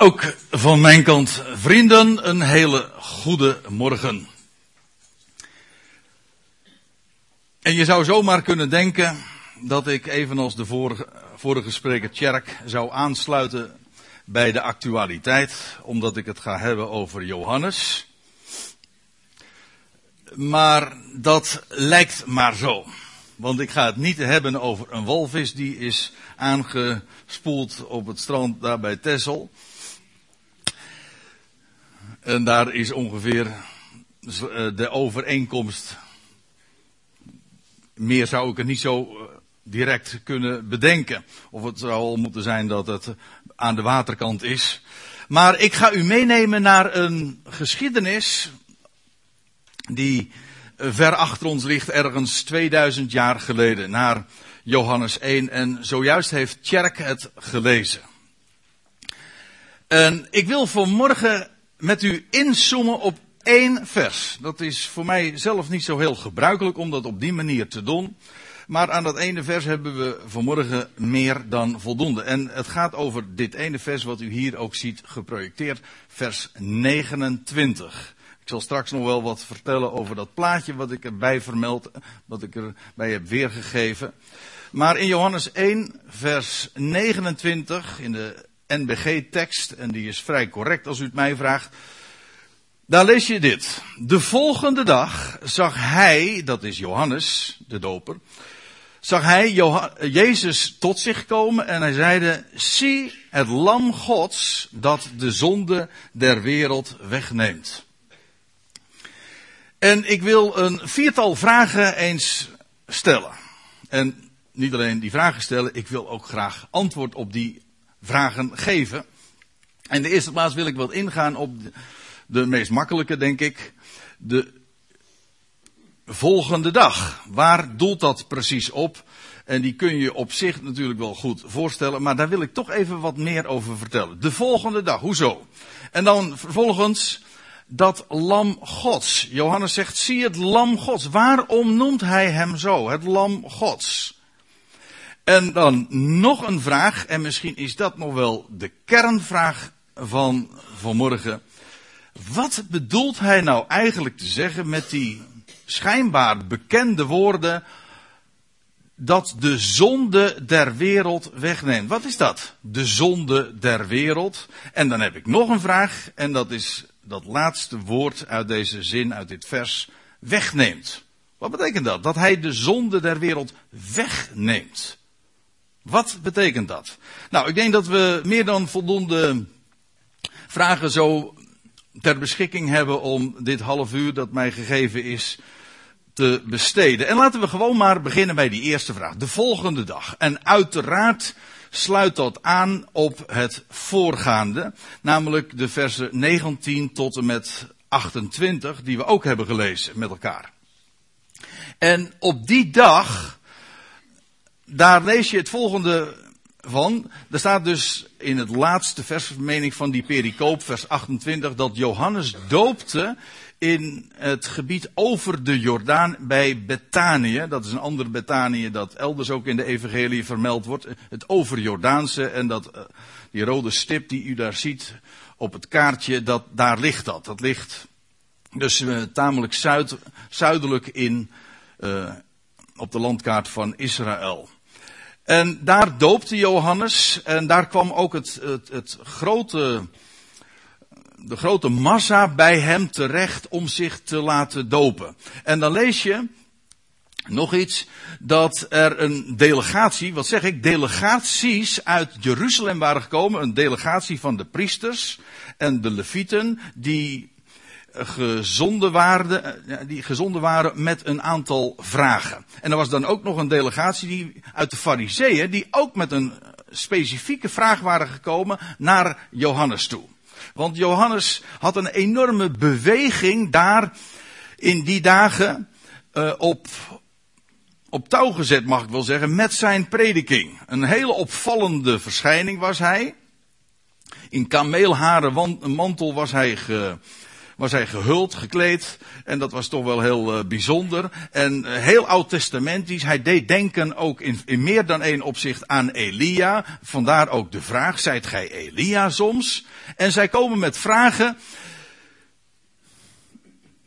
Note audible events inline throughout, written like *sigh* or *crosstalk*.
Ook van mijn kant, vrienden, een hele goede morgen. En je zou zomaar kunnen denken dat ik, evenals de vorige, vorige spreker Tjerk, zou aansluiten bij de actualiteit, omdat ik het ga hebben over Johannes. Maar dat lijkt maar zo. Want ik ga het niet hebben over een walvis die is aangespoeld op het strand daar bij Tessel. En daar is ongeveer eh, de overeenkomst. Meer zou ik het niet zo eh, direct kunnen bedenken. Of het zou al moeten zijn dat het aan de waterkant is. Maar ik ga u meenemen naar een geschiedenis die ver achter ons ligt, ergens 2000 jaar geleden, naar Johannes 1. En zojuist heeft Tjerk het gelezen. En ik wil vanmorgen met u inzoomen op één vers. Dat is voor mij zelf niet zo heel gebruikelijk om dat op die manier te doen. Maar aan dat ene vers hebben we vanmorgen meer dan voldoende. En het gaat over dit ene vers wat u hier ook ziet geprojecteerd, vers 29. Ik zal straks nog wel wat vertellen over dat plaatje wat ik erbij vermeld, wat ik erbij heb weergegeven. Maar in Johannes 1, vers 29, in de NBG-tekst, en die is vrij correct als u het mij vraagt. Daar lees je dit. De volgende dag zag hij, dat is Johannes, de doper, zag hij Jezus tot zich komen en hij zeide, zie het lam Gods dat de zonde der wereld wegneemt. En ik wil een viertal vragen eens stellen. En niet alleen die vragen stellen, ik wil ook graag antwoord op die vragen geven. En de eerste plaats wil ik wat ingaan op de, meest makkelijke, denk ik. De volgende dag. Waar doelt dat precies op? En die kun je op zich natuurlijk wel goed voorstellen, maar daar wil ik toch even wat meer over vertellen. De volgende dag, hoezo? En dan vervolgens dat lam Gods. Johannes zegt, zie het lam Gods. Waarom noemt hij hem zo? Het lam Gods. En dan nog een vraag, en misschien is dat nog wel de kernvraag van vanmorgen. Wat bedoelt hij nou eigenlijk te zeggen met die schijnbaar bekende woorden dat de zonde der wereld wegneemt? Wat is dat? De zonde der wereld. En dan heb ik nog een vraag, en dat is dat laatste woord uit deze zin, uit dit vers, wegneemt. Wat betekent dat? Dat hij de zonde der wereld wegneemt. Wat betekent dat? Nou, ik denk dat we meer dan voldoende vragen zo ter beschikking hebben om dit half uur dat mij gegeven is te besteden. En laten we gewoon maar beginnen bij die eerste vraag. De volgende dag. En uiteraard sluit dat aan op het voorgaande, namelijk de versen 19 tot en met 28, die we ook hebben gelezen met elkaar. En op die dag daar lees je het volgende van. Er staat dus in het laatste vers, mening van die pericoop, vers 28, dat Johannes doopte in het gebied over de Jordaan bij Betanië. Dat is een ander Betanië dat elders ook in de evangelie vermeld wordt. Het overjordaanse en dat, eh, die rode stip die u daar ziet op het kaartje, dat, daar ligt dat. Dat ligt dus uh, tamelijk zuid, zuidelijk in, uh, op de landkaart van Israël. En daar doopte Johannes en daar kwam ook het, het, het grote, de grote massa bij hem terecht om zich te laten dopen. En dan lees je nog iets, dat er een delegatie, wat zeg ik, delegaties uit Jeruzalem waren gekomen, een delegatie van de priesters en de levieten, die gezonden waren, eh, die gezonden waren met een aantal vragen. En er was dan ook nog een delegatie die, uit de fariseeën die ook met een specifieke vraag waren gekomen naar Johannes toe. Want Johannes had een enorme beweging daar in die dagen uh, op, op touw gezet, mag ik wel zeggen, met zijn prediking. Een hele opvallende verschijning was hij. In kameelharen mantel was hij ge, was hij gehuld, gekleed. En dat was toch wel heel uh, bijzonder. En uh, heel oud-testamentisch. Hij deed denken ook in, in, meer dan één opzicht aan Elia. Vandaar ook de vraag, zijt gij Elia soms? En zij komen met vragen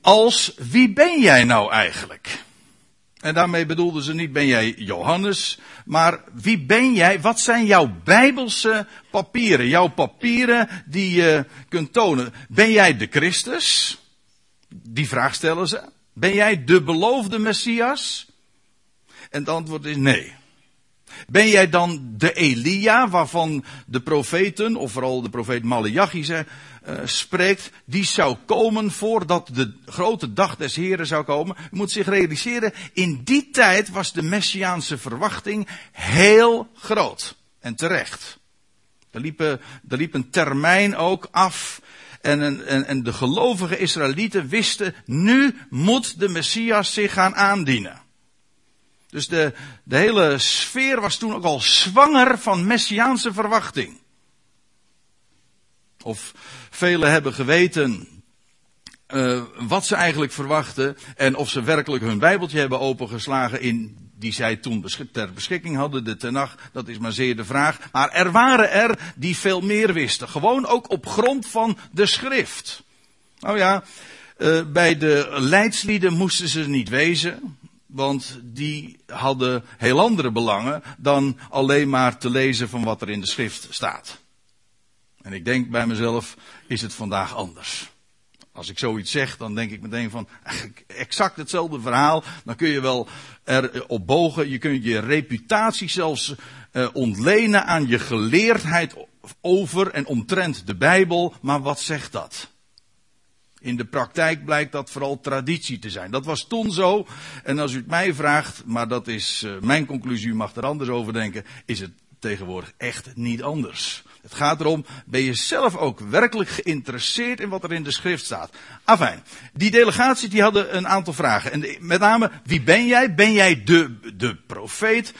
als, wie ben jij nou eigenlijk? En daarmee bedoelden ze niet, ben jij Johannes, maar wie ben jij? Wat zijn jouw bijbelse papieren? Jouw papieren die je kunt tonen. Ben jij de Christus? Die vraag stellen ze. Ben jij de beloofde Messias? En het antwoord is nee. Ben jij dan de Elia waarvan de profeten, of vooral de profeet Malachi uh, spreekt, die zou komen voordat de grote dag des Heren zou komen? Moet zich realiseren, in die tijd was de messiaanse verwachting heel groot. En terecht. Er liep, er liep een termijn ook af. En, en, en de gelovige Israëlieten wisten, nu moet de Messias zich gaan aandienen. Dus de, de hele sfeer was toen ook al zwanger van messiaanse verwachting. Of velen hebben geweten uh, wat ze eigenlijk verwachten en of ze werkelijk hun bijbeltje hebben opengeslagen in die zij toen ter beschikking hadden, de Tenach, dat is maar zeer de vraag. Maar er waren er die veel meer wisten. Gewoon ook op grond van de schrift. Nou ja, uh, bij de leidslieden moesten ze niet wezen. Want die hadden heel andere belangen dan alleen maar te lezen van wat er in de schrift staat. En ik denk bij mezelf, is het vandaag anders? Als ik zoiets zeg, dan denk ik meteen van, exact hetzelfde verhaal. Dan kun je wel erop bogen. Je kunt je reputatie zelfs uh, ontlenen aan je geleerdheid over en omtrent de Bijbel. Maar wat zegt dat? In de praktijk blijkt dat vooral traditie te zijn. Dat was toen zo. En als u het mij vraagt, maar dat is uh, mijn conclusie, u mag er anders over denken, is het tegenwoordig echt niet anders. Het gaat erom, ben je zelf ook werkelijk geïnteresseerd in wat er in de schrift staat? Afijn, die delegaties die hadden een aantal vragen. En met name, wie ben jij? Ben jij de, de profeet?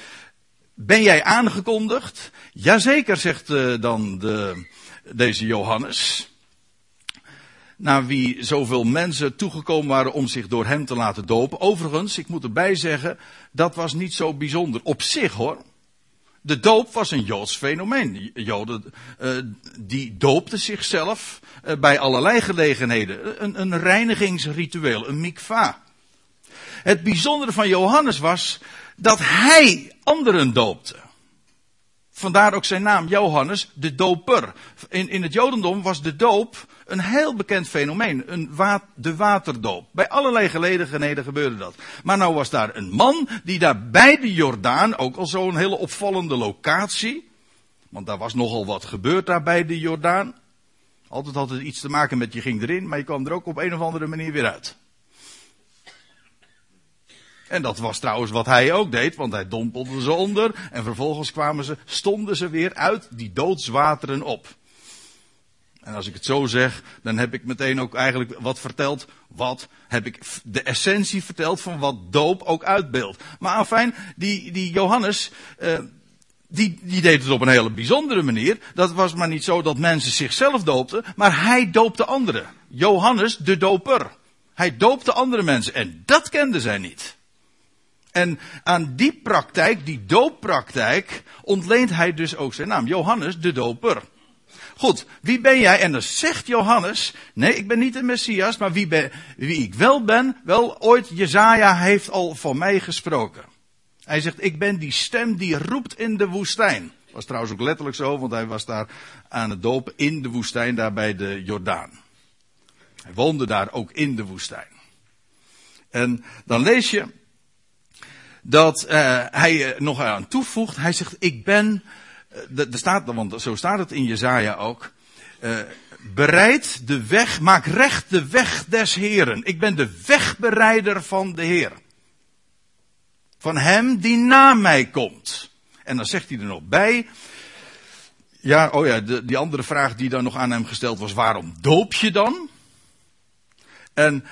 Ben jij aangekondigd? Jazeker, zegt uh, dan de, deze Johannes naar wie zoveel mensen toegekomen waren om zich door hem te laten dopen. Overigens, ik moet erbij zeggen, dat was niet zo bijzonder op zich hoor. De doop was een Joods fenomeen. Joden uh, die doopten zichzelf uh, bij allerlei gelegenheden. Een, een reinigingsritueel, een mikva. Het bijzondere van Johannes was dat hij anderen doopte. Vandaar ook zijn naam, Johannes, de doper. In, in het Jodendom was de doop een heel bekend fenomeen. Een de waterdoop. Bij allerlei gelegenheden gebeurde dat. Maar nou was daar een man die daar bij de Jordaan, ook al zo'n hele opvallende locatie. Want daar was nogal wat gebeurd daar bij de Jordaan. Altijd had het iets te maken met je ging erin, maar je kwam er ook op een of andere manier weer uit. En dat was trouwens wat hij ook deed, want hij dompelde ze onder en vervolgens kwamen ze, stonden ze weer uit die doodswateren op. En als ik het zo zeg, dan heb ik meteen ook eigenlijk wat verteld. Wat heb ik de essentie verteld van wat doop ook uitbeeldt. Maar afijn, die, die Johannes, uh, die, die deed het op een hele bijzondere manier. Dat was maar niet zo dat mensen zichzelf doopten, maar hij doopte anderen. Johannes de doper. Hij doopte andere mensen en dat kenden zij niet. En aan die praktijk, die dooppraktijk, ontleent hij dus ook zijn naam. Johannes de doper. Goed, wie ben jij? En dan zegt Johannes, nee, ik ben niet de Messias, maar wie, ben, wie ik wel ben, wel ooit, Jezaja heeft al van mij gesproken. Hij zegt, ik ben die stem die roept in de woestijn. Was trouwens ook letterlijk zo, want hij was daar aan het dopen in de woestijn, daar bij de Jordaan. Hij woonde daar ook in de woestijn. En dan lees je dat uh, hij nog aan toevoegt, hij zegt, ik ben er staat, want zo staat het in Jezaja ook. Bereid de weg, maak recht de weg des Heren. Ik ben de wegbereider van de Heer. Van hem die na mij komt. En dan zegt hij er nog bij. Ja, oh ja, de, die andere vraag die dan nog aan hem gesteld was: waarom doop je dan? En,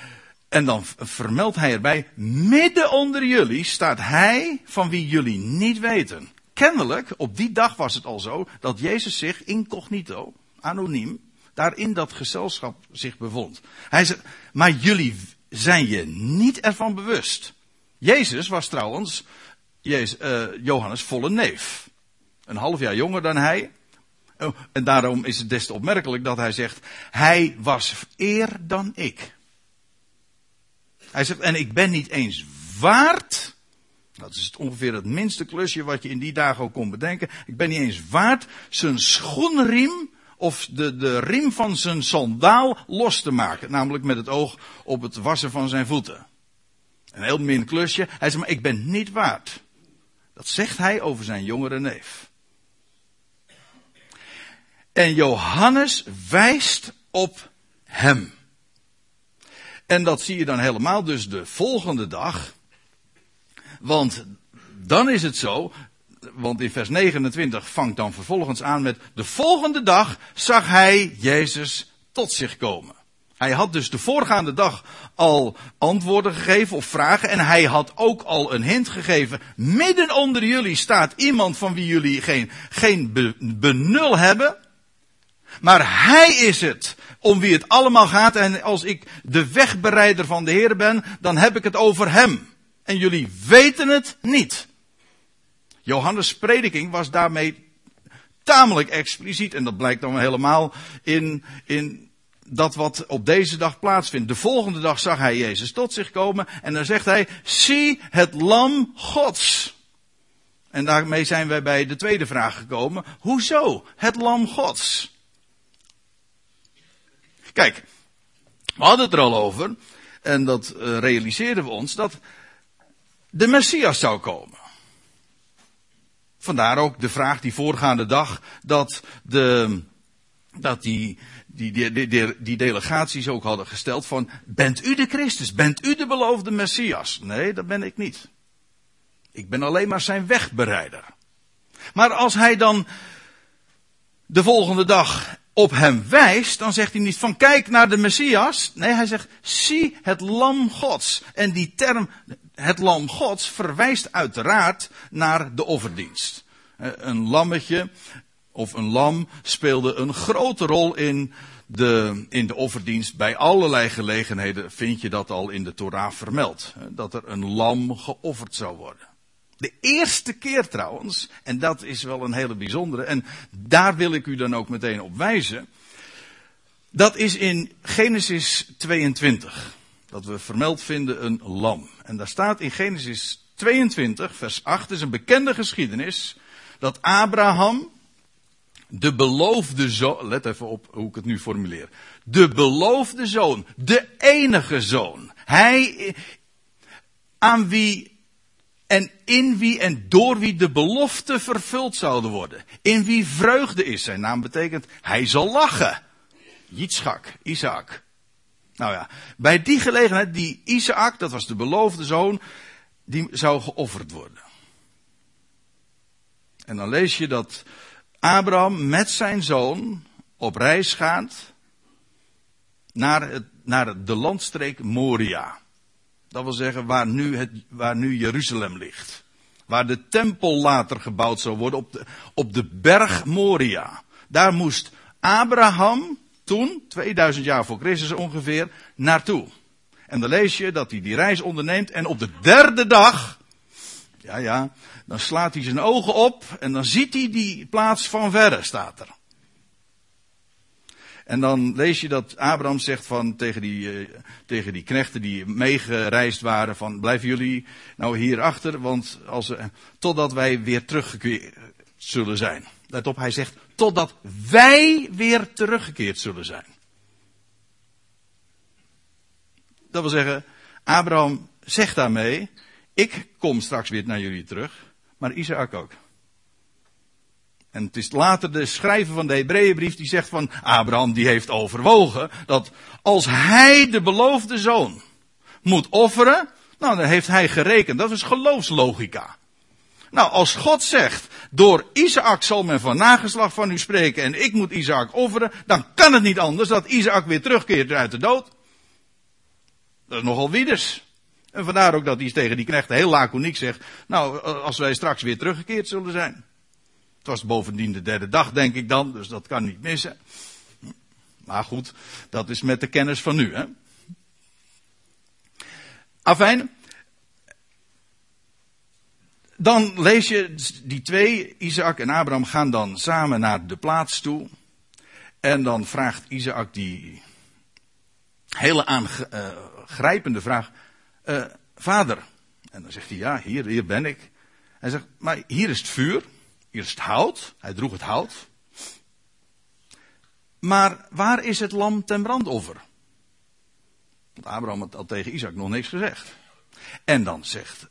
en dan vermeldt hij erbij: midden onder jullie staat hij van wie jullie niet weten kennelijk, op die dag was het al zo, dat Jezus zich incognito, anoniem, daar in dat gezelschap zich bevond. Hij zegt, maar jullie zijn je niet ervan bewust. Jezus was trouwens Jezus, uh, Johannes volle neef. Een half jaar jonger dan hij. Oh, en daarom is het des te opmerkelijk dat hij zegt, hij was eer dan ik. Hij zegt, en ik ben niet eens waard. Dat is ongeveer het minste klusje wat je in die dagen ook kon bedenken. Ik ben niet eens waard zijn schoenriem of de, de riem van zijn sandaal los te maken. Namelijk met het oog op het wassen van zijn voeten. Een heel min klusje. Hij zegt, maar ik ben niet waard. Dat zegt hij over zijn jongere neef. En Johannes wijst op hem. En dat zie je dan helemaal dus de volgende dag. Want dan is het zo, want in vers 29 vangt dan vervolgens aan met de volgende dag zag hij Jezus tot zich komen. Hij had dus de voorgaande dag al antwoorden gegeven of vragen en hij had ook al een hint gegeven. Midden onder jullie staat iemand van wie jullie geen, geen benul hebben. Maar hij is het om wie het allemaal gaat. En als ik de wegbereider van de Heer ben, dan heb ik het over hem. En jullie weten het niet. Johannes' prediking was daarmee tamelijk expliciet. En dat blijkt dan helemaal in, in dat wat op deze dag plaatsvindt. De volgende dag zag hij Jezus tot zich komen. En dan zegt hij, zie het lam Gods. En daarmee zijn wij bij de tweede vraag gekomen. Hoezo het lam Gods? Kijk, we hadden het er al over. En dat uh, realiseerden we ons. Dat de Messias zou komen. Vandaar ook de vraag die voorgaande dag dat, de, dat die, die, die, die, die delegaties ook hadden gesteld van, bent u de Christus? Bent u de beloofde Messias? Nee, dat ben ik niet. Ik ben alleen maar zijn wegbereider. Maar als hij dan de volgende dag op hem wijst, dan zegt hij niet van kijk naar de Messias. Nee, hij zegt zie het lam Gods. En die term het lam Gods verwijst uiteraard naar de offerdienst. Eh, een lammetje of een lam speelde een grote rol in de, in de offerdienst. Bij allerlei gelegenheden vind je dat al in de Torah vermeld. Dat er een lam geofferd zou worden. De eerste keer trouwens, en dat is wel een hele bijzondere, en daar wil ik u dan ook meteen op wijzen. Dat is in Genesis 22 dat we vermeld vinden een lam. En daar staat in Genesis 22, vers 8, is een bekende geschiedenis, dat Abraham, de beloofde zoon, let even op hoe ik het nu formuleer, de beloofde zoon, de enige zoon, hij aan wie en in wie en door wie de belofte vervuld zouden worden, in wie vreugde is, zijn naam betekent, hij zal lachen. Yitzchak, Isaac. Nou ja, bij die gelegenheid, die Isaac, dat was de beloofde zoon, die zou geofferd worden. En dan lees je dat Abraham met zijn zoon op reis gaat naar, het, naar de landstreek Moria. Dat wil zeggen waar nu, het, waar nu Jeruzalem ligt. Waar de tempel later gebouwd zou worden op de, op de berg Moria. Daar moest Abraham toen, 2000 jaar voor Christus ongeveer, naartoe. En dan lees je dat hij die reis onderneemt en op de derde dag, ja ja, dan slaat hij zijn ogen op en dan ziet hij die plaats van verre, staat er. En dan lees je dat Abraham zegt van tegen die, uh, tegen die knechten die meegereisd waren van blijven jullie nou hier achter, want als, totdat wij weer teruggekeerd zullen zijn. Let op, hij zegt totdat wij weer teruggekeerd zullen zijn. Dat wil zeggen, Abraham zegt daarmee, ik kom straks weer naar jullie terug, maar Isaac ook. En het is later de schrijver van de Hebreeënbrief die zegt van Abraham die heeft overwogen dat als hij de beloofde zoon moet offeren, nou dan heeft hij gerekend. Dat is geloofslogica. Nou, als God zegt, door Isaac zal men van nageslag van u spreken en ik moet Isaac offeren, dan kan het niet anders dat Isaac weer terugkeert uit de dood. Dat is nogal wieders. En vandaar ook dat hij tegen die knechten heel laconiek zegt, nou, als wij straks weer teruggekeerd zullen zijn. Het was bovendien de derde dag, denk ik dan, dus dat kan niet missen. Maar goed, dat is met de kennis van nu. Hè? Afijn. Dan lees je die twee, Isaac en Abraham, gaan dan samen naar de plaats toe. En dan vraagt Isaac die hele aangrijpende vraag: uh, Vader. En dan zegt hij: Ja, hier, hier ben ik. Hij zegt: Maar hier is het vuur, het hout. Hij droeg het hout. Maar waar is het lam ten brandoffer? Want Abraham had al tegen Isaac nog niks gezegd. En dan zegt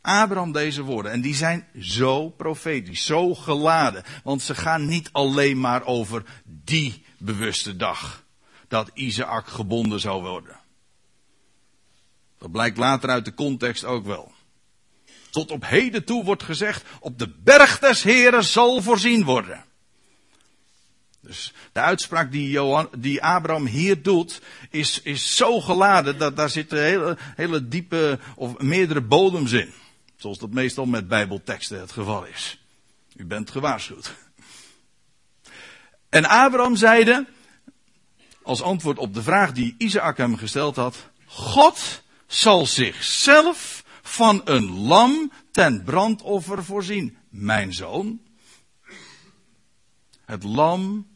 Abraham deze woorden. En die zijn zo profetisch, zo geladen. Want ze gaan niet alleen maar over die bewuste dag. Dat Isaac gebonden zou worden. Dat blijkt later uit de context ook wel. Tot op heden toe wordt gezegd, op de berg des Heren zal voorzien worden. Dus de uitspraak die, Johan, die Abraham hier doet, is, is zo geladen dat daar zitten hele, hele diepe of meerdere bodems in. Zoals dat meestal met bijbelteksten het geval is. U bent gewaarschuwd. En Abraham zeide, als antwoord op de vraag die Isaac hem gesteld had, God zal zichzelf van een lam ten brandoffer voorzien. Mijn zoon. Het lam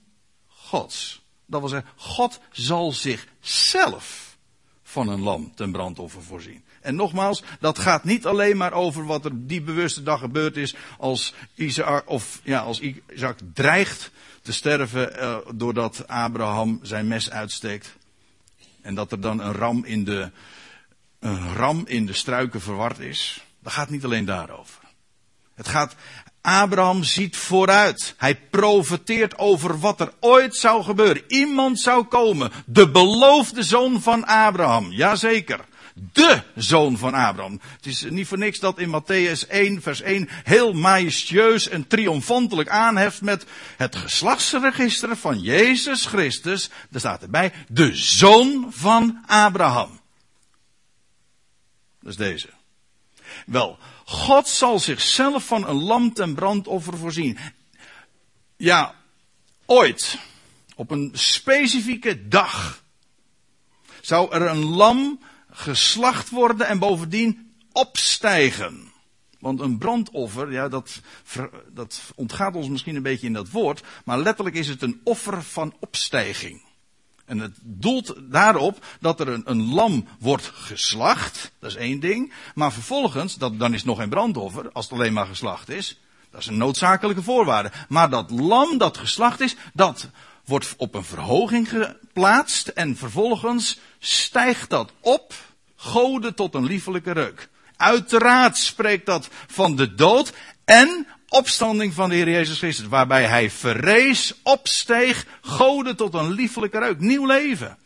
Gods. Dat wil zeggen, God zal zichzelf van een lam ten brandoffer voorzien. En nogmaals, dat gaat niet alleen maar over wat er die bewuste dag gebeurd is als Isaac, of ja, als dreigt te sterven uh, doordat Abraham zijn mes uitsteekt. En dat er dan een ram in de, een ram in de struiken verward is. Dat gaat niet alleen daarover. Het gaat, Abraham ziet vooruit. Hij profeteert over wat er ooit zou gebeuren. Iemand zou komen. De beloofde zoon van Abraham. Jazeker. De zoon van Abraham. Het is niet voor niks dat in Matthäus 1 vers 1 heel majestueus en triomfantelijk aanheft met het geslachtsregister van Jezus Christus. Er staat erbij de zoon van Abraham. Dat is deze. Wel, God zal zichzelf van een lam ten brandoffer voorzien. Ja, ooit, op een specifieke dag, zou er een lam geslacht worden en bovendien opstijgen. Want een brandoffer, ja, dat, dat ontgaat ons misschien een beetje in dat woord, maar letterlijk is het een offer van opstijging. En het doelt daarop dat er een, een, lam wordt geslacht. Dat is één ding. Maar vervolgens, dat, dan is het nog geen brandoffer, als het alleen maar geslacht is. Dat is een noodzakelijke voorwaarde. Maar dat lam dat geslacht is, dat wordt op een verhoging geplaatst. En vervolgens stijgt dat op, goden tot een liefelijke reuk. Uiteraard spreekt dat van de dood en opstanding van de Heer Jezus Christus, waarbij hij verrees, opsteeg, goden tot een liefelijke reuk, nieuw leven.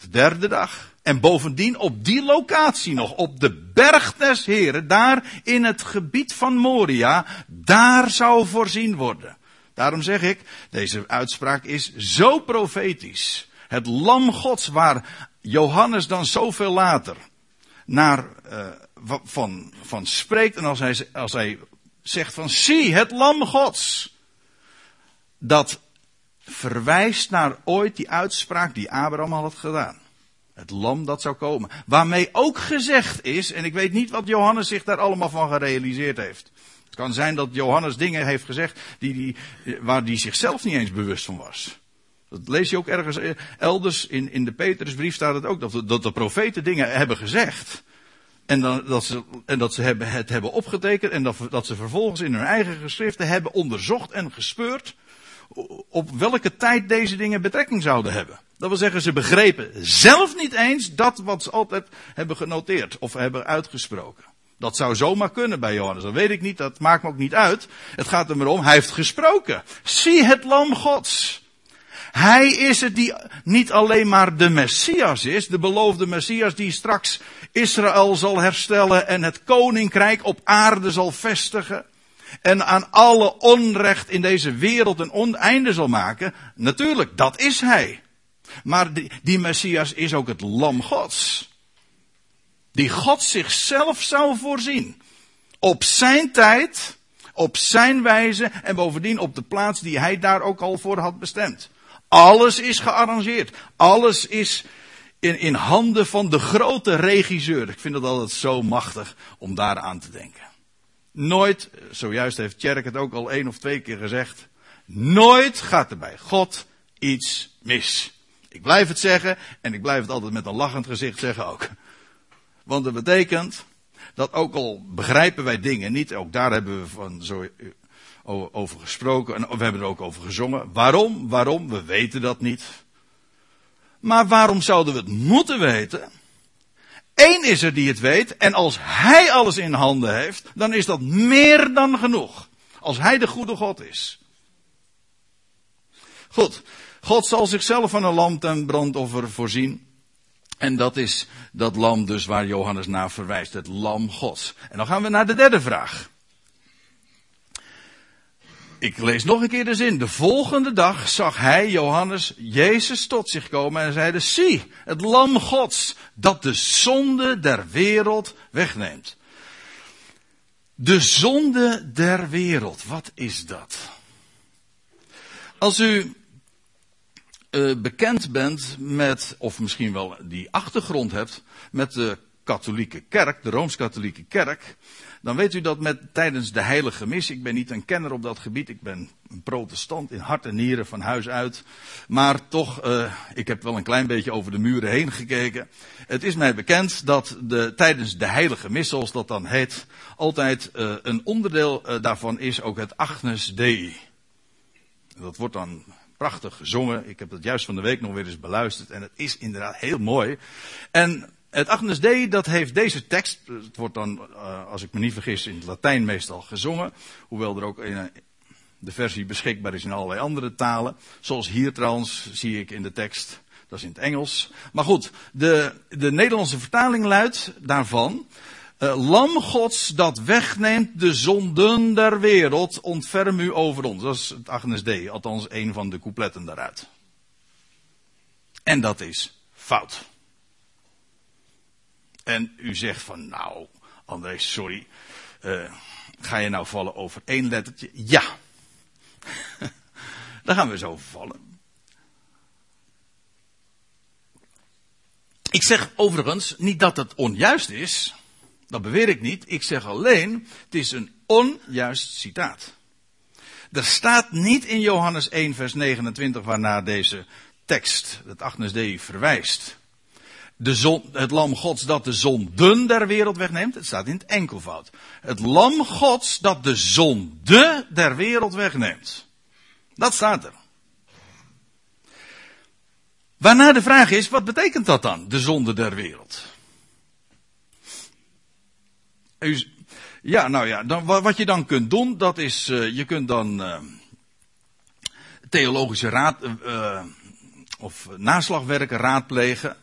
De derde dag. En bovendien op die locatie nog, op de berg des Heren, daar in het gebied van Moria, daar zou voorzien worden. Daarom zeg ik, deze uitspraak is zo profetisch. Het lam gods waar Johannes dan zoveel later naar uh, van, van spreekt en als hij, als hij zegt van zie het lam gods. Dat verwijst naar ooit die uitspraak die Abraham had gedaan. Het lam dat zou komen. Waarmee ook gezegd is, en ik weet niet wat Johannes zich daar allemaal van gerealiseerd heeft. Het kan zijn dat Johannes dingen heeft gezegd die, die, waar hij zichzelf niet eens bewust van was. Dat lees je ook ergens eh, elders in, in de Petrusbrief staat het ook, dat, de profeten dingen hebben gezegd. En, dan, dat ze, en dat ze hebben, het hebben opgetekend en dat, dat ze vervolgens in hun eigen geschriften hebben onderzocht en gespeurd op welke tijd deze dingen betrekking zouden hebben. Dat wil zeggen, ze begrepen zelf niet eens dat wat ze altijd hebben genoteerd of hebben uitgesproken. Dat zou zomaar kunnen bij Johannes. Dat weet ik niet, dat maakt me ook niet uit. Het gaat er maar om, hij heeft gesproken. Zie het lam gods. Hij is het die niet alleen maar de Messias is, de beloofde Messias die straks Israël zal herstellen en het koninkrijk op aarde zal vestigen. En aan alle onrecht in deze wereld een oneinde zal maken. Natuurlijk, dat is hij. Maar die, die Messias is ook het lam Gods. Die God zichzelf zou voorzien. Op zijn tijd, Op zijn wijze en bovendien op de plaats die hij daar ook al voor had bestemd. Alles is gearrangeerd. Alles is in, in handen van de grote regisseur. Ik vind het altijd zo machtig om daar aan te denken. Nooit, zojuist heeft Tjerk het ook al één of twee keer gezegd. Nooit gaat er bij God iets mis. Ik blijf het zeggen en ik blijf het altijd met een lachend gezicht zeggen ook. Want dat betekent dat ook al begrijpen wij dingen niet, ook daar hebben we van zo over gesproken en we hebben er ook over gezongen. Waarom? Waarom? We weten dat niet. Maar waarom zouden we het moeten weten? Eén is er die het weet en als hij alles in handen heeft, dan is dat meer dan genoeg. Als hij de goede God is. Goed, God zal zichzelf van een lam ten brandoffer voorzien. En dat is dat lam dus waar Johannes naar verwijst, het lam Gods. En dan gaan we naar de derde vraag. Ik lees nog een keer de zin. De volgende dag zag hij, Johannes, Jezus tot zich komen en zeide, zie, het lam Gods, dat de zonde der wereld wegneemt. De zonde der wereld, wat is dat? Als u uh, bekend bent met, of misschien wel die achtergrond hebt, met de katholieke kerk, de Rooms-Katholieke kerk, dan weet u dat met, tijdens de heilige mis, ik ben niet een kenner op dat gebied, ik ben een protestant in hart en nieren van huis uit, maar toch, uh, ik heb wel een klein beetje over de muren heen gekeken. Het is mij bekend dat de, tijdens de heilige mis, zoals dat dan heet, altijd uh, een onderdeel uh, daarvan is ook het Agnes Dei. Dat wordt dan prachtig gezongen. Ik heb dat juist van de week nog weer eens beluisterd en het is inderdaad heel mooi. En het Agnes Dei, dat heeft deze tekst, het wordt dan, uh, als ik me niet vergis, in het Latijn meestal gezongen. Hoewel er ook in, de versie beschikbaar is in allerlei andere talen. Zoals hier trouwens, zie ik in de tekst, dat is in het Engels. Maar goed, de, de Nederlandse vertaling luidt daarvan. Uh, Lam Gods dat wegneemt de zonden der wereld, ontferm u over ons. Dat is het Agnes D, althans een van de coupletten daaruit. En dat is fout. En u zegt van, nou, André, sorry, uh, ga je nou vallen over één lettertje? Ja. *laughs* Daar gaan we zo vallen. Ik zeg overigens niet dat het onjuist is. Dat beweer ik niet. Ik zeg alleen, het is een onjuist citaat. Er staat niet in Johannes 1 vers 29 waarnaar deze tekst, het Agnes Dei, verwijst. De zon, het lam gods dat de zonden der wereld wegneemt. Het staat in het enkelvoud. Het lam gods dat de zonde der wereld wegneemt. Dat staat er. Waarna de vraag is, wat betekent dat dan, de zonde der wereld? Ja, nou ja, dan, wat je dan kunt doen, dat is, uh, je kunt dan uh, theologische raad, uh, of naslagwerken raadplegen.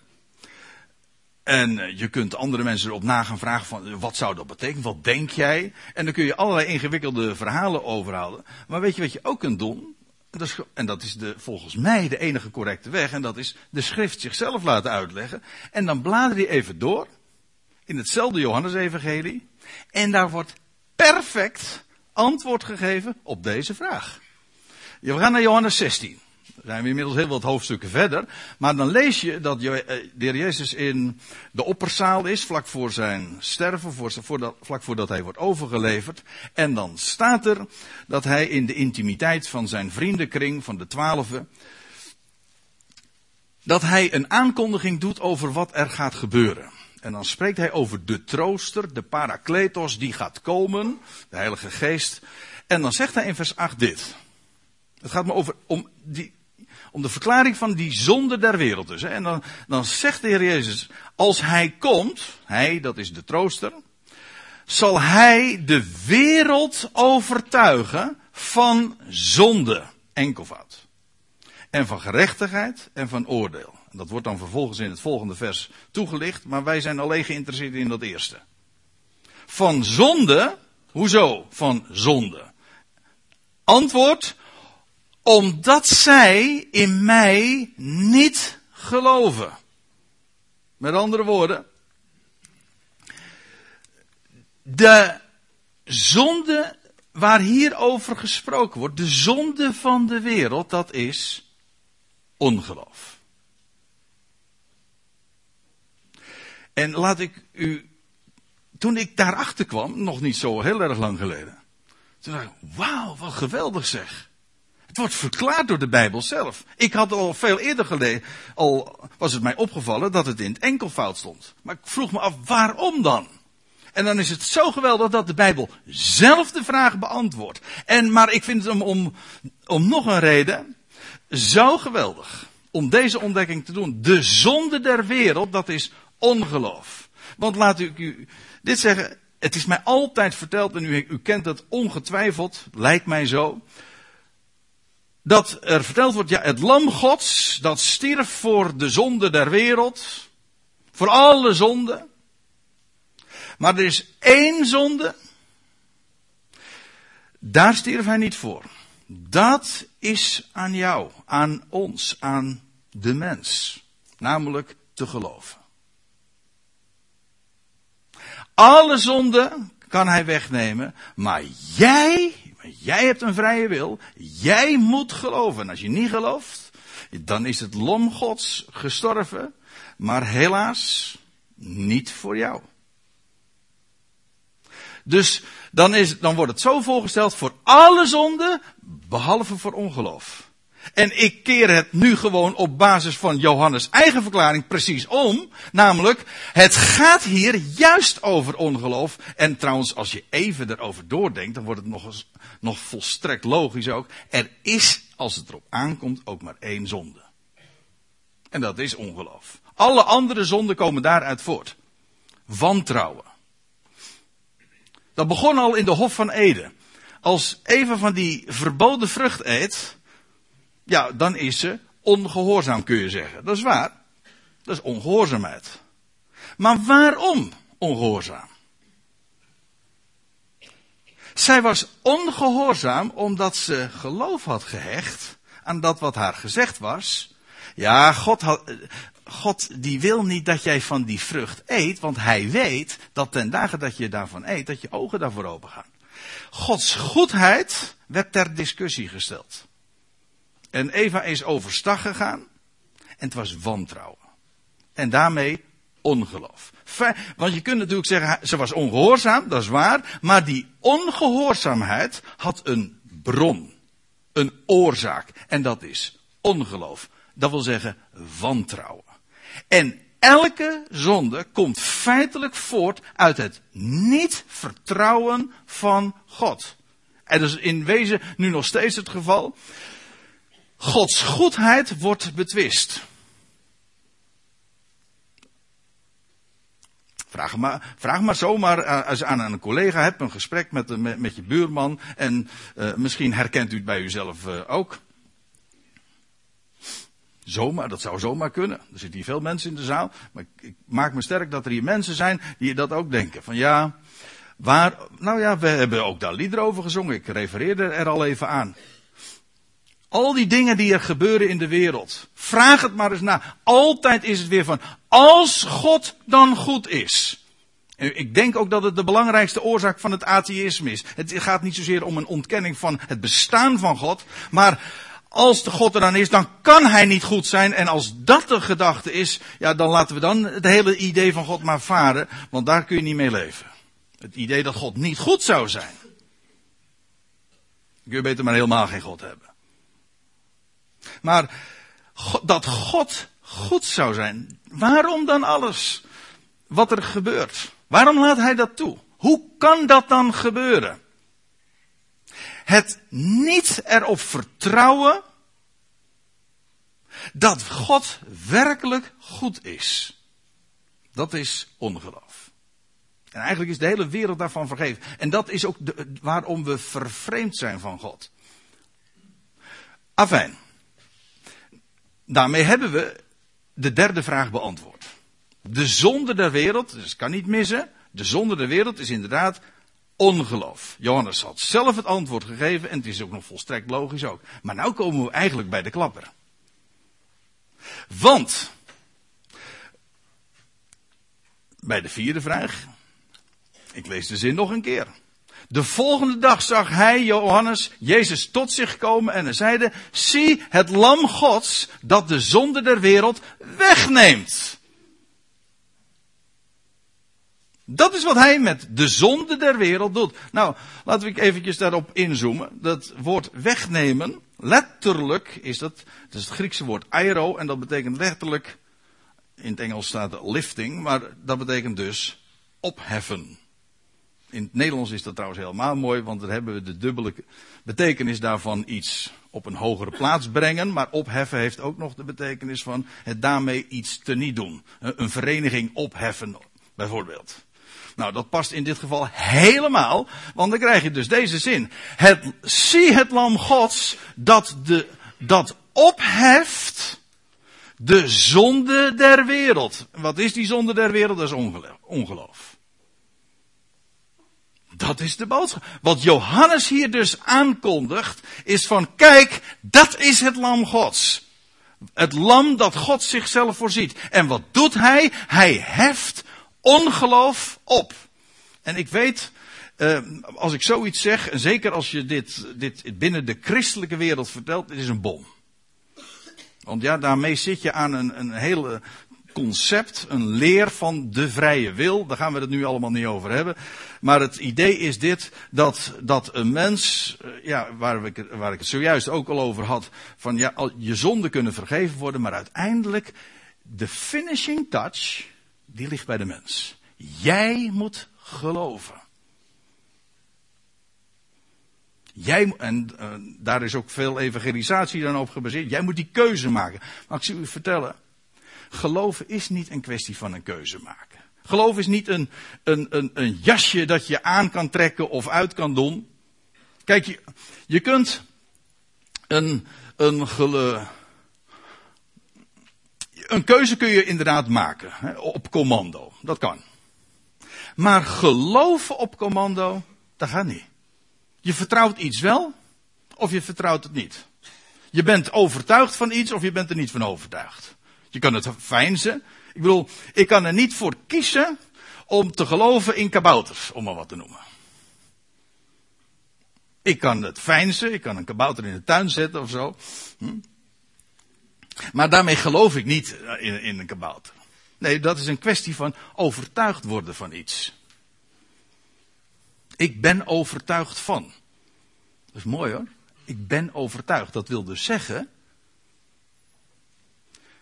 En je kunt andere mensen erop na gaan vragen van, wat zou dat betekenen? Wat denk jij? En dan kun je allerlei ingewikkelde verhalen overhouden. Maar weet je wat je ook kunt doen? Dat is, en dat is de, volgens mij de enige correcte weg. En dat is de schrift zichzelf laten uitleggen. En dan blader je even door. In hetzelfde Johannesevangelie. En daar wordt perfect antwoord gegeven op deze vraag. we gaan naar Johannes 16. Zijn we inmiddels heel wat hoofdstukken verder. Maar dan lees je dat eh, de heer Jezus in de opperzaal is, vlak voor zijn sterven, voor, voordat, vlak voordat hij wordt overgeleverd. En dan staat er dat hij in de intimiteit van zijn vriendenkring, van de twaalfen, dat hij een aankondiging doet over wat er gaat gebeuren. En dan spreekt hij over de trooster, de parakletos die gaat komen, de Heilige Geest. En dan zegt hij in vers 8 dit. Het gaat me over om, die, om de verklaring van die zonde der wereld dus. En dan, dan zegt de Heer Jezus, als hij komt, hij, dat is de trooster, zal hij de wereld overtuigen van zonde, enkelvoud. En van gerechtigheid en van oordeel. Dat wordt dan vervolgens in het volgende vers toegelicht, maar wij zijn alleen geïnteresseerd in dat eerste. Van zonde, hoezo van zonde? Antwoord, omdat zij in mij niet geloven. Met andere woorden, de zonde waar hier over gesproken wordt, de zonde van de wereld, dat is ongeloof. En laat ik u, toen ik daarachter kwam, nog niet zo heel erg lang geleden, toen dacht ik, wauw, wat geweldig zeg. Het wordt verklaard door de Bijbel zelf. Ik had al veel eerder geleden, al was het mij opgevallen dat het in het enkelvoud stond. Maar ik vroeg me af, waarom dan? En dan is het zo geweldig dat de Bijbel zelf de vraag beantwoordt. En, maar ik vind het om, om, nog een reden zo geweldig om deze ontdekking te doen. De zonde der wereld, dat is ongeloof. Want laat ik u dit zeggen, het is mij altijd verteld, en u, u kent het ongetwijfeld, lijkt mij zo. Dat er verteld wordt, ja, het lam gods, dat stierf voor de zonde der wereld. Voor alle zonden. Maar er is één zonde. Daar stierf hij niet voor. Dat is aan jou, aan ons, aan de mens. Namelijk te geloven. Alle zonden kan hij wegnemen, maar jij, jij hebt een vrije wil, jij moet geloven. En als je niet gelooft, dan is het lom gods gestorven, maar helaas niet voor jou. Dus dan, is, dan wordt het zo voorgesteld voor alle zonden, behalve voor ongeloof. En ik keer het nu gewoon op basis van Johannes' eigen verklaring precies om. Namelijk, het gaat hier juist over ongeloof. En trouwens, als je even erover doordenkt, dan wordt het nog, nog volstrekt logisch ook. Er is, als het erop aankomt, ook maar één zonde. En dat is ongeloof. Alle andere zonden komen daaruit voort. Wantrouwen. Dat begon al in de Hof van Eden. Als Eva van die verboden vrucht eet, ja, dan is ze ongehoorzaam, kun je zeggen. Dat is waar. Dat is ongehoorzaamheid. Maar waarom ongehoorzaam? Zij was ongehoorzaam omdat ze geloof had gehecht aan dat wat haar gezegd was. Ja, God, had, God die wil niet dat jij van die vrucht eet, want hij weet dat ten dagen dat je daarvan eet, dat je ogen daarvoor open gaan. Gods goedheid werd ter discussie gesteld. En Eva is overstag gegaan. En het was wantrouwen. En daarmee ongeloof. Want je kunt natuurlijk zeggen, ze was ongehoorzaam, dat is waar. Maar die ongehoorzaamheid had een bron. Een oorzaak. En dat is ongeloof. Dat wil zeggen wantrouwen. En elke zonde komt feitelijk voort uit het niet vertrouwen van God. En dat is in wezen nu nog steeds het geval. Gods goedheid wordt betwist. Vraag maar, vraag maar zomaar je aan een collega hebt, een gesprek met, met, met je buurman. En uh, misschien herkent u het bij uzelf uh, ook. Zomaar, dat zou zomaar kunnen. Er zitten hier veel mensen in de zaal. Maar ik, ik maak me sterk dat er hier mensen zijn die dat ook denken. Van ja, waar, nou ja, we hebben ook daar liederen over gezongen. Ik refereerde er al even aan. Al die dingen die er gebeuren in de wereld. Vraag het maar eens na. Altijd is het weer van, als God dan goed is. En ik denk ook dat het de belangrijkste oorzaak van het atheïsme is. Het gaat niet zozeer om een ontkenning van het bestaan van God. Maar als de God er dan is, dan kan hij niet goed zijn. En als dat de gedachte is, ja, dan laten we dan het hele idee van God maar varen. Want daar kun je niet mee leven. Het idee dat God niet goed zou zijn. kun je beter maar helemaal geen God hebben. Maar dat God goed zou zijn, waarom dan alles wat er gebeurt? Waarom laat hij dat toe? Hoe kan dat dan gebeuren? Het niet erop vertrouwen dat God werkelijk goed is. Dat is ongeloof. En eigenlijk is de hele wereld daarvan vergeven. En dat is ook de, waarom we vervreemd zijn van God. Afijn. Daarmee hebben we de derde vraag beantwoord. De zonde der wereld, dus kan niet missen. De zonde der wereld is inderdaad ongeloof. Johannes had zelf het antwoord gegeven en het is ook nog volstrekt logisch ook. Maar nu komen we eigenlijk bij de klapper. Want, bij de vierde vraag, ik lees de zin nog een keer. De volgende dag zag hij, Johannes, Jezus tot zich komen en hij zeide, zie het lam Gods dat de zonde der wereld wegneemt. Dat is wat hij met de zonde der wereld doet. Nou, laten we eventjes daarop inzoomen. Dat woord wegnemen, letterlijk is dat, dat is het Griekse woord airo en dat betekent letterlijk, in het Engels staat lifting, maar dat betekent dus opheffen. In het Nederlands is dat trouwens helemaal mooi, want dan hebben we de dubbele betekenis daarvan iets op een hogere plaats brengen. Maar opheffen heeft ook nog de betekenis van het daarmee iets te niet doen. Een vereniging opheffen, bijvoorbeeld. Nou, dat past in dit geval helemaal, want dan krijg je dus deze zin. Het, zie het lam gods dat, de, dat opheft de zonde der wereld. Wat is die zonde der wereld? Dat is ongeloof. Dat is de boodschap. Wat Johannes hier dus aankondigt, is van kijk, dat is het lam gods. Het lam dat God zichzelf voorziet. En wat doet hij? Hij heft ongeloof op. En ik weet, uh, als ik zoiets zeg, en zeker als je dit, dit binnen de christelijke wereld vertelt, dit is een bom. Want ja, daarmee zit je aan een, een hele concept, een leer van de vrije wil. Daar gaan we het nu allemaal niet over hebben. Maar het idee is dit, dat, dat een mens, eh, ja, waar ik, waar ik het zojuist ook al over had, van ja, je zonden kunnen vergeven worden, maar uiteindelijk, de finishing touch, die ligt bij de mens. Jij moet geloven. Jij, en uh, daar is ook veel evangelisatie dan op gebaseerd. Jij moet die keuze maken. Maar ik zie u vertellen. Geloven is niet een kwestie van een keuze maken. Geloof is niet een, een, een, een jasje dat je aan kan trekken of uit kan doen. Kijk, je, je kunt een, een, een keuze kun je inderdaad maken. Hè, op commando. Dat kan. Maar geloven op commando, dat gaat niet. Je vertrouwt iets wel, of je vertrouwt het niet. Je bent overtuigd van iets, of je bent er niet van overtuigd. Je kan het fijnzen. Ik bedoel, ik kan er niet voor kiezen om te geloven in kabouters, om maar wat te noemen. Ik kan het fijnzen, ik kan een kabouter in de tuin zetten of zo. Hm? Maar daarmee geloof ik niet in, in een kabouter. Nee, dat is een kwestie van overtuigd worden van iets. Ik ben overtuigd van. Dat is mooi hoor. Ik ben overtuigd. Dat wil dus zeggen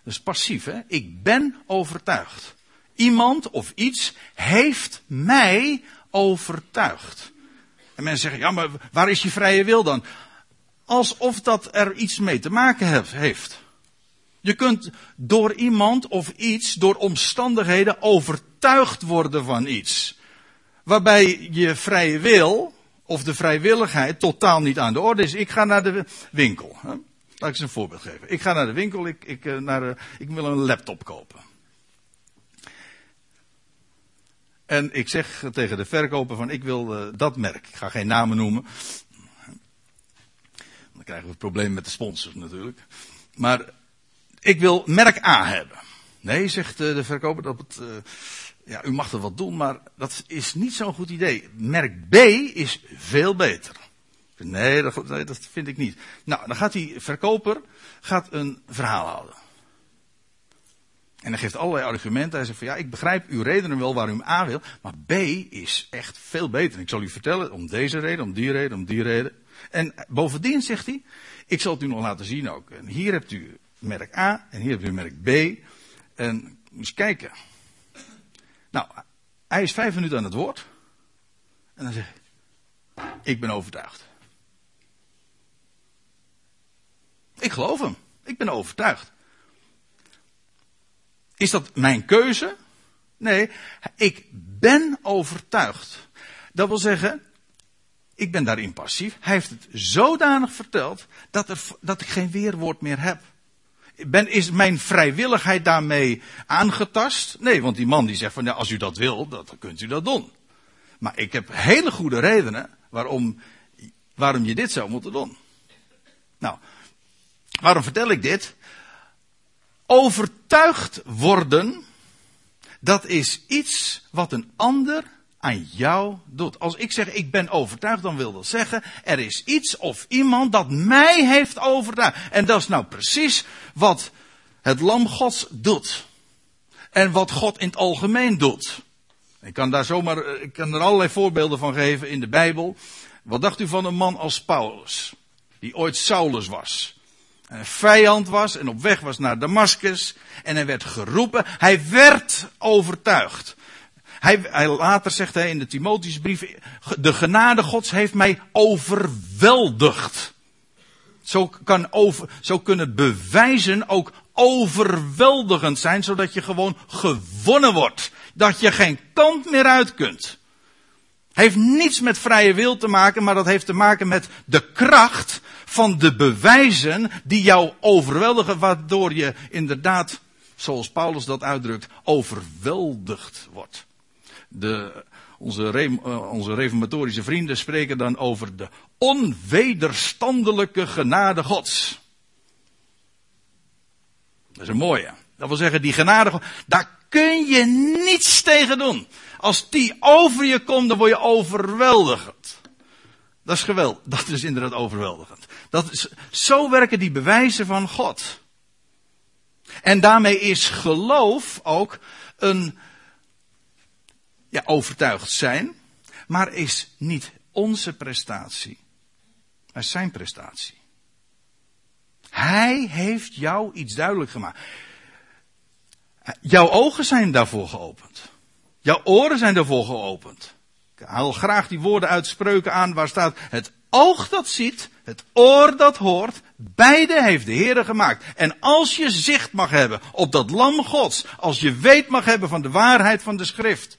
is passief, hè? Ik ben overtuigd. Iemand of iets heeft mij overtuigd. En mensen zeggen, ja, maar waar is je vrije wil dan? Alsof dat er iets mee te maken heeft. Je kunt door iemand of iets, door omstandigheden overtuigd worden van iets. Waarbij je vrije wil, of de vrijwilligheid, totaal niet aan de orde is. Ik ga naar de winkel. Laat ik eens een voorbeeld geven. Ik ga naar de winkel, ik, ik, eh, naar, de, ik wil een laptop kopen. En ik zeg tegen de verkoper van ik wil uh, dat merk. Ik ga geen namen noemen. Dan krijgen we het probleem met de sponsors natuurlijk. Maar ik wil merk A hebben. Nee, zegt de verkoper, dat het, ja, u mag er wat doen, maar dat is niet zo'n goed idee. Merk B is veel beter. Nee dat, dat vind ik niet. Nou, dan gaat die verkoper gaat een verhaal houden. En hij geeft allerlei argumenten. Hij zegt van ja, ik begrijp uw redenen wel waarom u A wil. Maar B is echt veel beter. Ik zal u vertellen om deze reden, om die reden, om die reden. En bovendien zegt hij, ik zal het u nog laten zien ook. En hier hebt u merk A en hier hebt u merk B. En eens kijken. Nou, hij is vijf minuten aan het woord. En dan zegt hij, ik ben overtuigd. Ik geloof hem. Ik ben overtuigd. Is dat mijn keuze? Nee, ik ben overtuigd. Dat wil zeggen, ik ben daarin passief. Hij heeft het zodanig verteld dat, er, dat ik geen weerwoord meer heb. Ben, is mijn vrijwilligheid daarmee aangetast? Nee, want die man die zegt van ja, als u dat wil, dan kunt u dat doen. Maar ik heb hele goede redenen waarom, waarom je dit zou moeten doen. Nou, Waarom vertel ik dit? Overtuigd worden, dat is iets wat een ander aan jou doet. Als ik zeg ik ben overtuigd, dan wil dat zeggen er is iets of iemand dat mij heeft overtuigd. En dat is nou precies wat het lam Gods doet. En wat God in het algemeen doet. Ik kan daar zomaar, eh, ik kan er allerlei voorbeelden van geven in de Bijbel. Wat dacht u van een man als Paulus? Die ooit Saulus was. Een vijand was en op weg was naar Damascus. En hij werd geroepen. Hij werd overtuigd. Hij, hij, later zegt hij in de Timotheusbrief, de genade gods heeft mij overweldigd. Zo, kan over, zo kunnen bewijzen ook overweldigend zijn, zodat je gewoon gewonnen wordt. Dat je geen kant meer uit kunt. Heeft niets met vrije wil te maken, maar dat heeft te maken met de kracht van de bewijzen die jou overweldigen, waardoor je inderdaad, zoals Paulus dat uitdrukt, overweldigd wordt. De, onze, uh, onze reformatorische vrienden spreken dan over de onwederstandelijke genade Gods. Dat is een mooie. Dat wil zeggen, die genade, daar kun je niets tegen doen. Als die over je komt, dan word je overweldigend. Dat is geweldig. Dat is inderdaad overweldigend. Dat is, zo werken die bewijzen van God. En daarmee is geloof ook een, ja, overtuigd zijn, maar is niet onze prestatie, maar zijn prestatie. Hij heeft jou iets duidelijk gemaakt. Jouw ogen zijn daarvoor geopend. Jouw oren zijn daarvoor geopend. Ik haal graag die woorden uit spreuken aan waar staat: Het oog dat ziet, het oor dat hoort, beide heeft de Heer gemaakt. En als je zicht mag hebben op dat lam Gods, als je weet mag hebben van de waarheid van de schrift,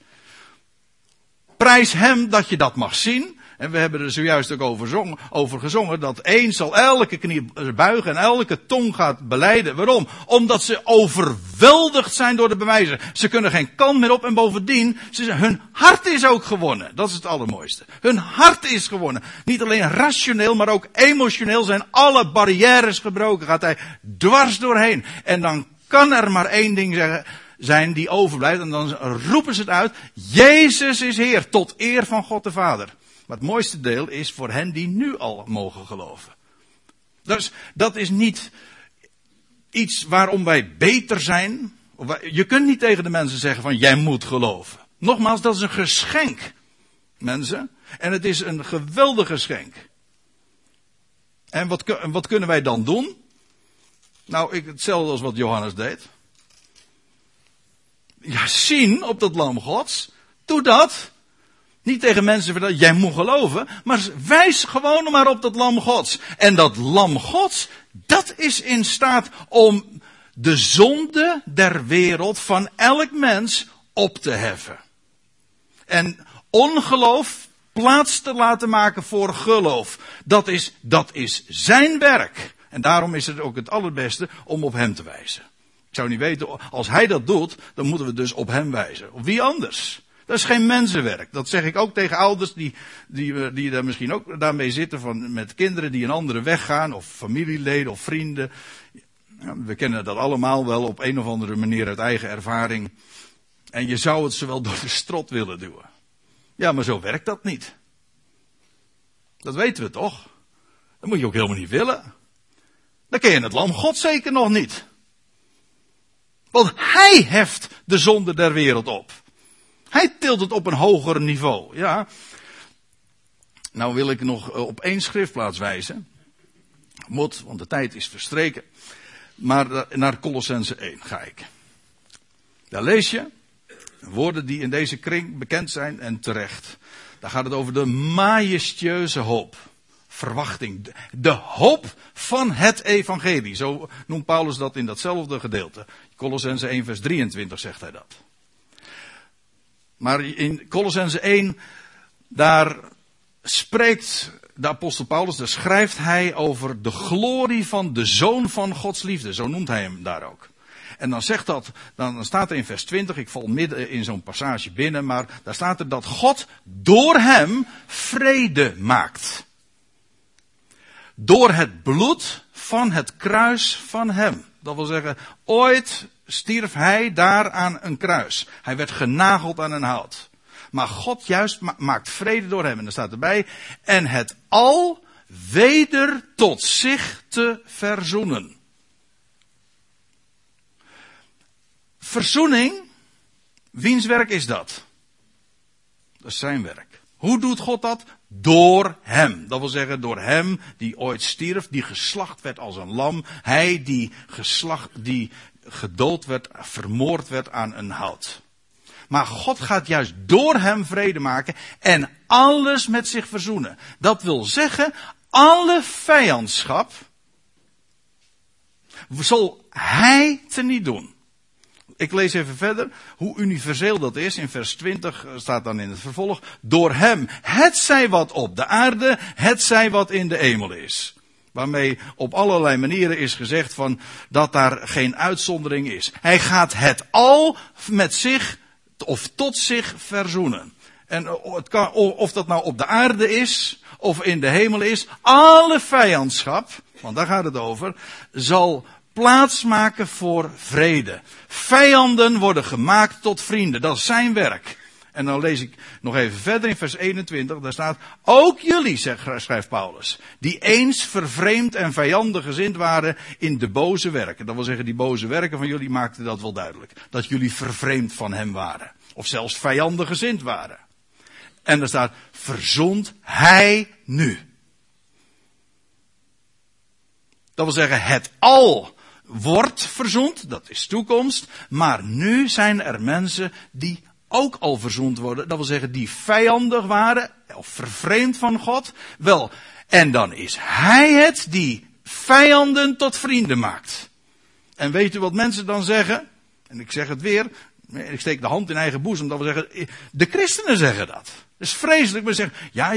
prijs Hem dat je dat mag zien. En we hebben er zojuist ook over, zong, over gezongen dat één zal elke knie buigen en elke tong gaat beleiden. Waarom? Omdat ze overweldigd zijn door de bewijzen. Ze kunnen geen kant meer op en bovendien, ze, hun hart is ook gewonnen. Dat is het allermooiste. Hun hart is gewonnen. Niet alleen rationeel, maar ook emotioneel zijn alle barrières gebroken. Gaat hij dwars doorheen. En dan kan er maar één ding zeggen zijn die overblijft. En dan roepen ze het uit. Jezus is Heer, tot eer van God de Vader. Maar het mooiste deel is voor hen die nu al mogen geloven. Dus dat is niet iets waarom wij beter zijn. Je kunt niet tegen de mensen zeggen van jij moet geloven. Nogmaals, dat is een geschenk, mensen. En het is een geweldig geschenk. En wat, wat kunnen wij dan doen? Nou, ik, hetzelfde als wat Johannes deed. Ja, zien op dat lam gods. Doe dat. Niet tegen mensen vertellen, jij moet geloven, maar wijs gewoon maar op dat lam gods. En dat lam gods, dat is in staat om de zonde der wereld van elk mens op te heffen. En ongeloof plaats te laten maken voor geloof. Dat is, dat is zijn werk. En daarom is het ook het allerbeste om op hem te wijzen. Ik zou niet weten, als hij dat doet, dan moeten we dus op hem wijzen. Of wie anders? Dat is geen mensenwerk. Dat zeg ik ook tegen ouders die, die, die daar misschien ook daarmee zitten van, met kinderen die een andere weg gaan, of familieleden of vrienden. we kennen dat allemaal wel op een of andere manier uit eigen ervaring. En je zou het ze wel door de strot willen duwen. Ja, maar zo werkt dat niet. Dat weten we toch? Dat moet je ook helemaal niet willen. Dan ken je het lam God zeker nog niet. Want hij heft de zonde der wereld op. Hij tilt het op een hoger niveau. Ja. Nou wil ik nog eh, op één schriftplaats wijzen. Want de tijd is verstreken. Maar naar Colossense 1 ga ik. Daar lees je woorden die in deze kring bekend zijn en terecht. Daar gaat het over de majestueuze hoop. Verwachting. De hoop van het evangelie. Zo noemt Paulus dat in datzelfde gedeelte. Colossense 1 vers 23 zegt hij dat. Maar in Colossense 1, daar spreekt de apostel Paulus, daar schrijft hij over de glorie van de zoon van Gods liefde. Zo noemt hij hem daar ook. En dan zegt dat, dan staat er in vers 20, ik val midden in zo'n passage binnen, maar daar staat er dat God door hem vrede maakt. Door het bloed van het kruis van hem. Dat wil zeggen, ooit stierf hij daar aan een kruis. Hij werd genageld aan een hout. Maar God juist maakt vrede door hem. En dan staat erbij. En het al weder tot zich te verzoenen. Verzoening, wiens werk is dat? Dat is zijn werk. Hoe doet God dat? Door hem. Dat wil zeggen, door hem die ooit stierf, die geslacht werd als een lam. Hij die geslacht, die gedood werd, vermoord werd aan een hout. Maar God gaat juist door hem vrede maken en alles met zich verzoenen. Dat wil zeggen, alle vijandschap zal hij niet doen. Ik lees even verder hoe universeel dat is. In vers 20 staat dan in het vervolg. Door hem, het zij wat op de aarde, het zij wat in de hemel is. Waarmee op allerlei manieren is gezegd van dat daar geen uitzondering is. Hij gaat het al met zich of tot zich verzoenen. En het kan, of dat nou op de aarde is of in de hemel is, alle vijandschap, want daar gaat het over, zal plaatsmaken voor vrede. Vijanden worden gemaakt tot vrienden. Dat is zijn werk. En dan lees ik nog even verder in vers 21. Daar staat, ook jullie, schrijft Paulus, die eens vervreemd en vijandig gezind waren in de boze werken. Dat wil zeggen, die boze werken van jullie maakten dat wel duidelijk. Dat jullie vervreemd van hem waren. Of zelfs vijandig gezind waren. En er staat, verzond hij nu. Dat wil zeggen, het al wordt verzoend, dat is toekomst. Maar nu zijn er mensen die ook al verzoend worden. Dat wil zeggen, die vijandig waren, of vervreemd van God. Wel, en dan is Hij het die vijanden tot vrienden maakt. En weet u wat mensen dan zeggen? En ik zeg het weer, ik steek de hand in eigen boezem, dat wil zeggen, de christenen zeggen dat. Dat is vreselijk, maar zeggen, ja,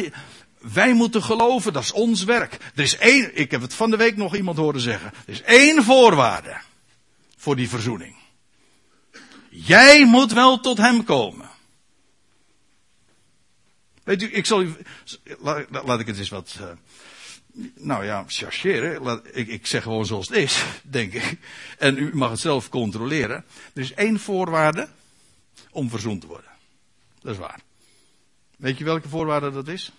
wij moeten geloven, dat is ons werk. Er is één, ik heb het van de week nog iemand horen zeggen. Er is één voorwaarde voor die verzoening. Jij moet wel tot hem komen. Weet u, ik zal u, laat, ik het eens wat, uh, nou ja, chargeren. Ik, ik zeg gewoon zoals het is, *laughs* denk ik. En u mag het zelf controleren. Er is één voorwaarde om verzoend te worden. Dat is waar. Weet je welke voorwaarde dat is?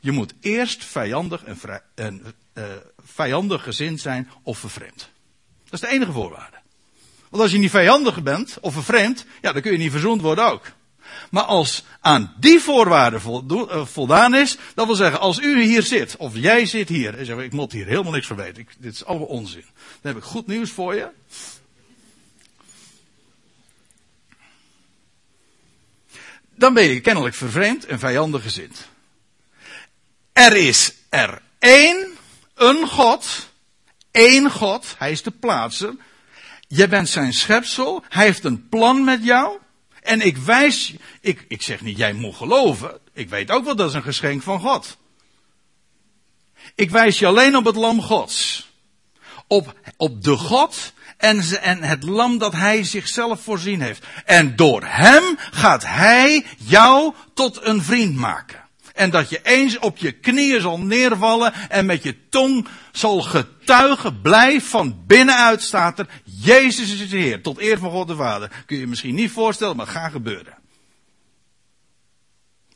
Je moet eerst vijandig en, vrij, en uh, vijandig gezind zijn of vervreemd. Dat is de enige voorwaarde. Want als je niet vijandig bent of vervreemd, ja, dan kun je niet verzoend worden ook. Maar als aan die voorwaarden eh, voldaan is, dat wil zeggen, als u hier zit, of jij zit hier, en zegt, ik moet hier helemaal niks van weten, dit is allemaal onzin. Dan heb ik goed nieuws voor je. Dan ben je kennelijk vervreemd en vijandig gezind. Er is er één, een God, één God, hij is de plaatser. Je bent zijn schepsel, hij heeft een plan met jou. En ik wijs, ik, ik zeg niet jij moet geloven, ik weet ook wel dat is een geschenk van God. Ik wijs je alleen op het lam Gods. Op, op de God en, en het lam dat hij zichzelf voorzien heeft. En door hem gaat hij jou tot een vriend maken. En dat je eens op je knieën zal neervallen en met je tong zal getuigen, blijf van binnenuit staat er, Jezus is de Heer, tot eer van God de Vader. Kun je je misschien niet voorstellen, maar gaat gebeuren.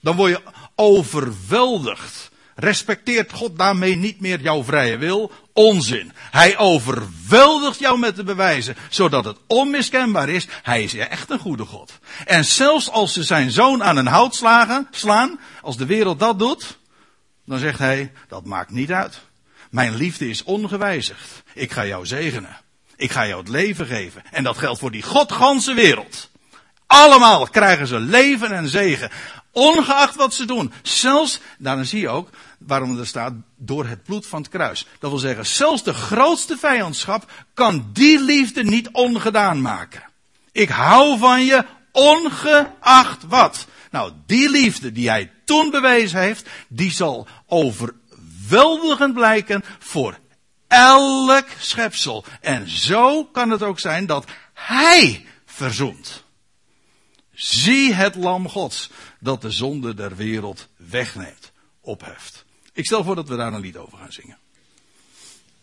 Dan word je overweldigd. Respecteert God daarmee niet meer jouw vrije wil? Onzin. Hij overweldigt jou met de bewijzen, zodat het onmiskenbaar is. Hij is echt een goede God. En zelfs als ze zijn zoon aan een hout slaan, als de wereld dat doet, dan zegt hij, dat maakt niet uit. Mijn liefde is ongewijzigd. Ik ga jou zegenen. Ik ga jou het leven geven. En dat geldt voor die godganse wereld. Allemaal krijgen ze leven en zegen. Ongeacht wat ze doen. Zelfs, daarom zie je ook waarom er staat, door het bloed van het kruis. Dat wil zeggen, zelfs de grootste vijandschap kan die liefde niet ongedaan maken. Ik hou van je ongeacht wat. Nou, die liefde die hij toen bewezen heeft, die zal overweldigend blijken voor elk schepsel. En zo kan het ook zijn dat hij verzoent. Zie het lam gods dat de zonde der wereld wegneemt, opheft. Ik stel voor dat we daar een lied over gaan zingen.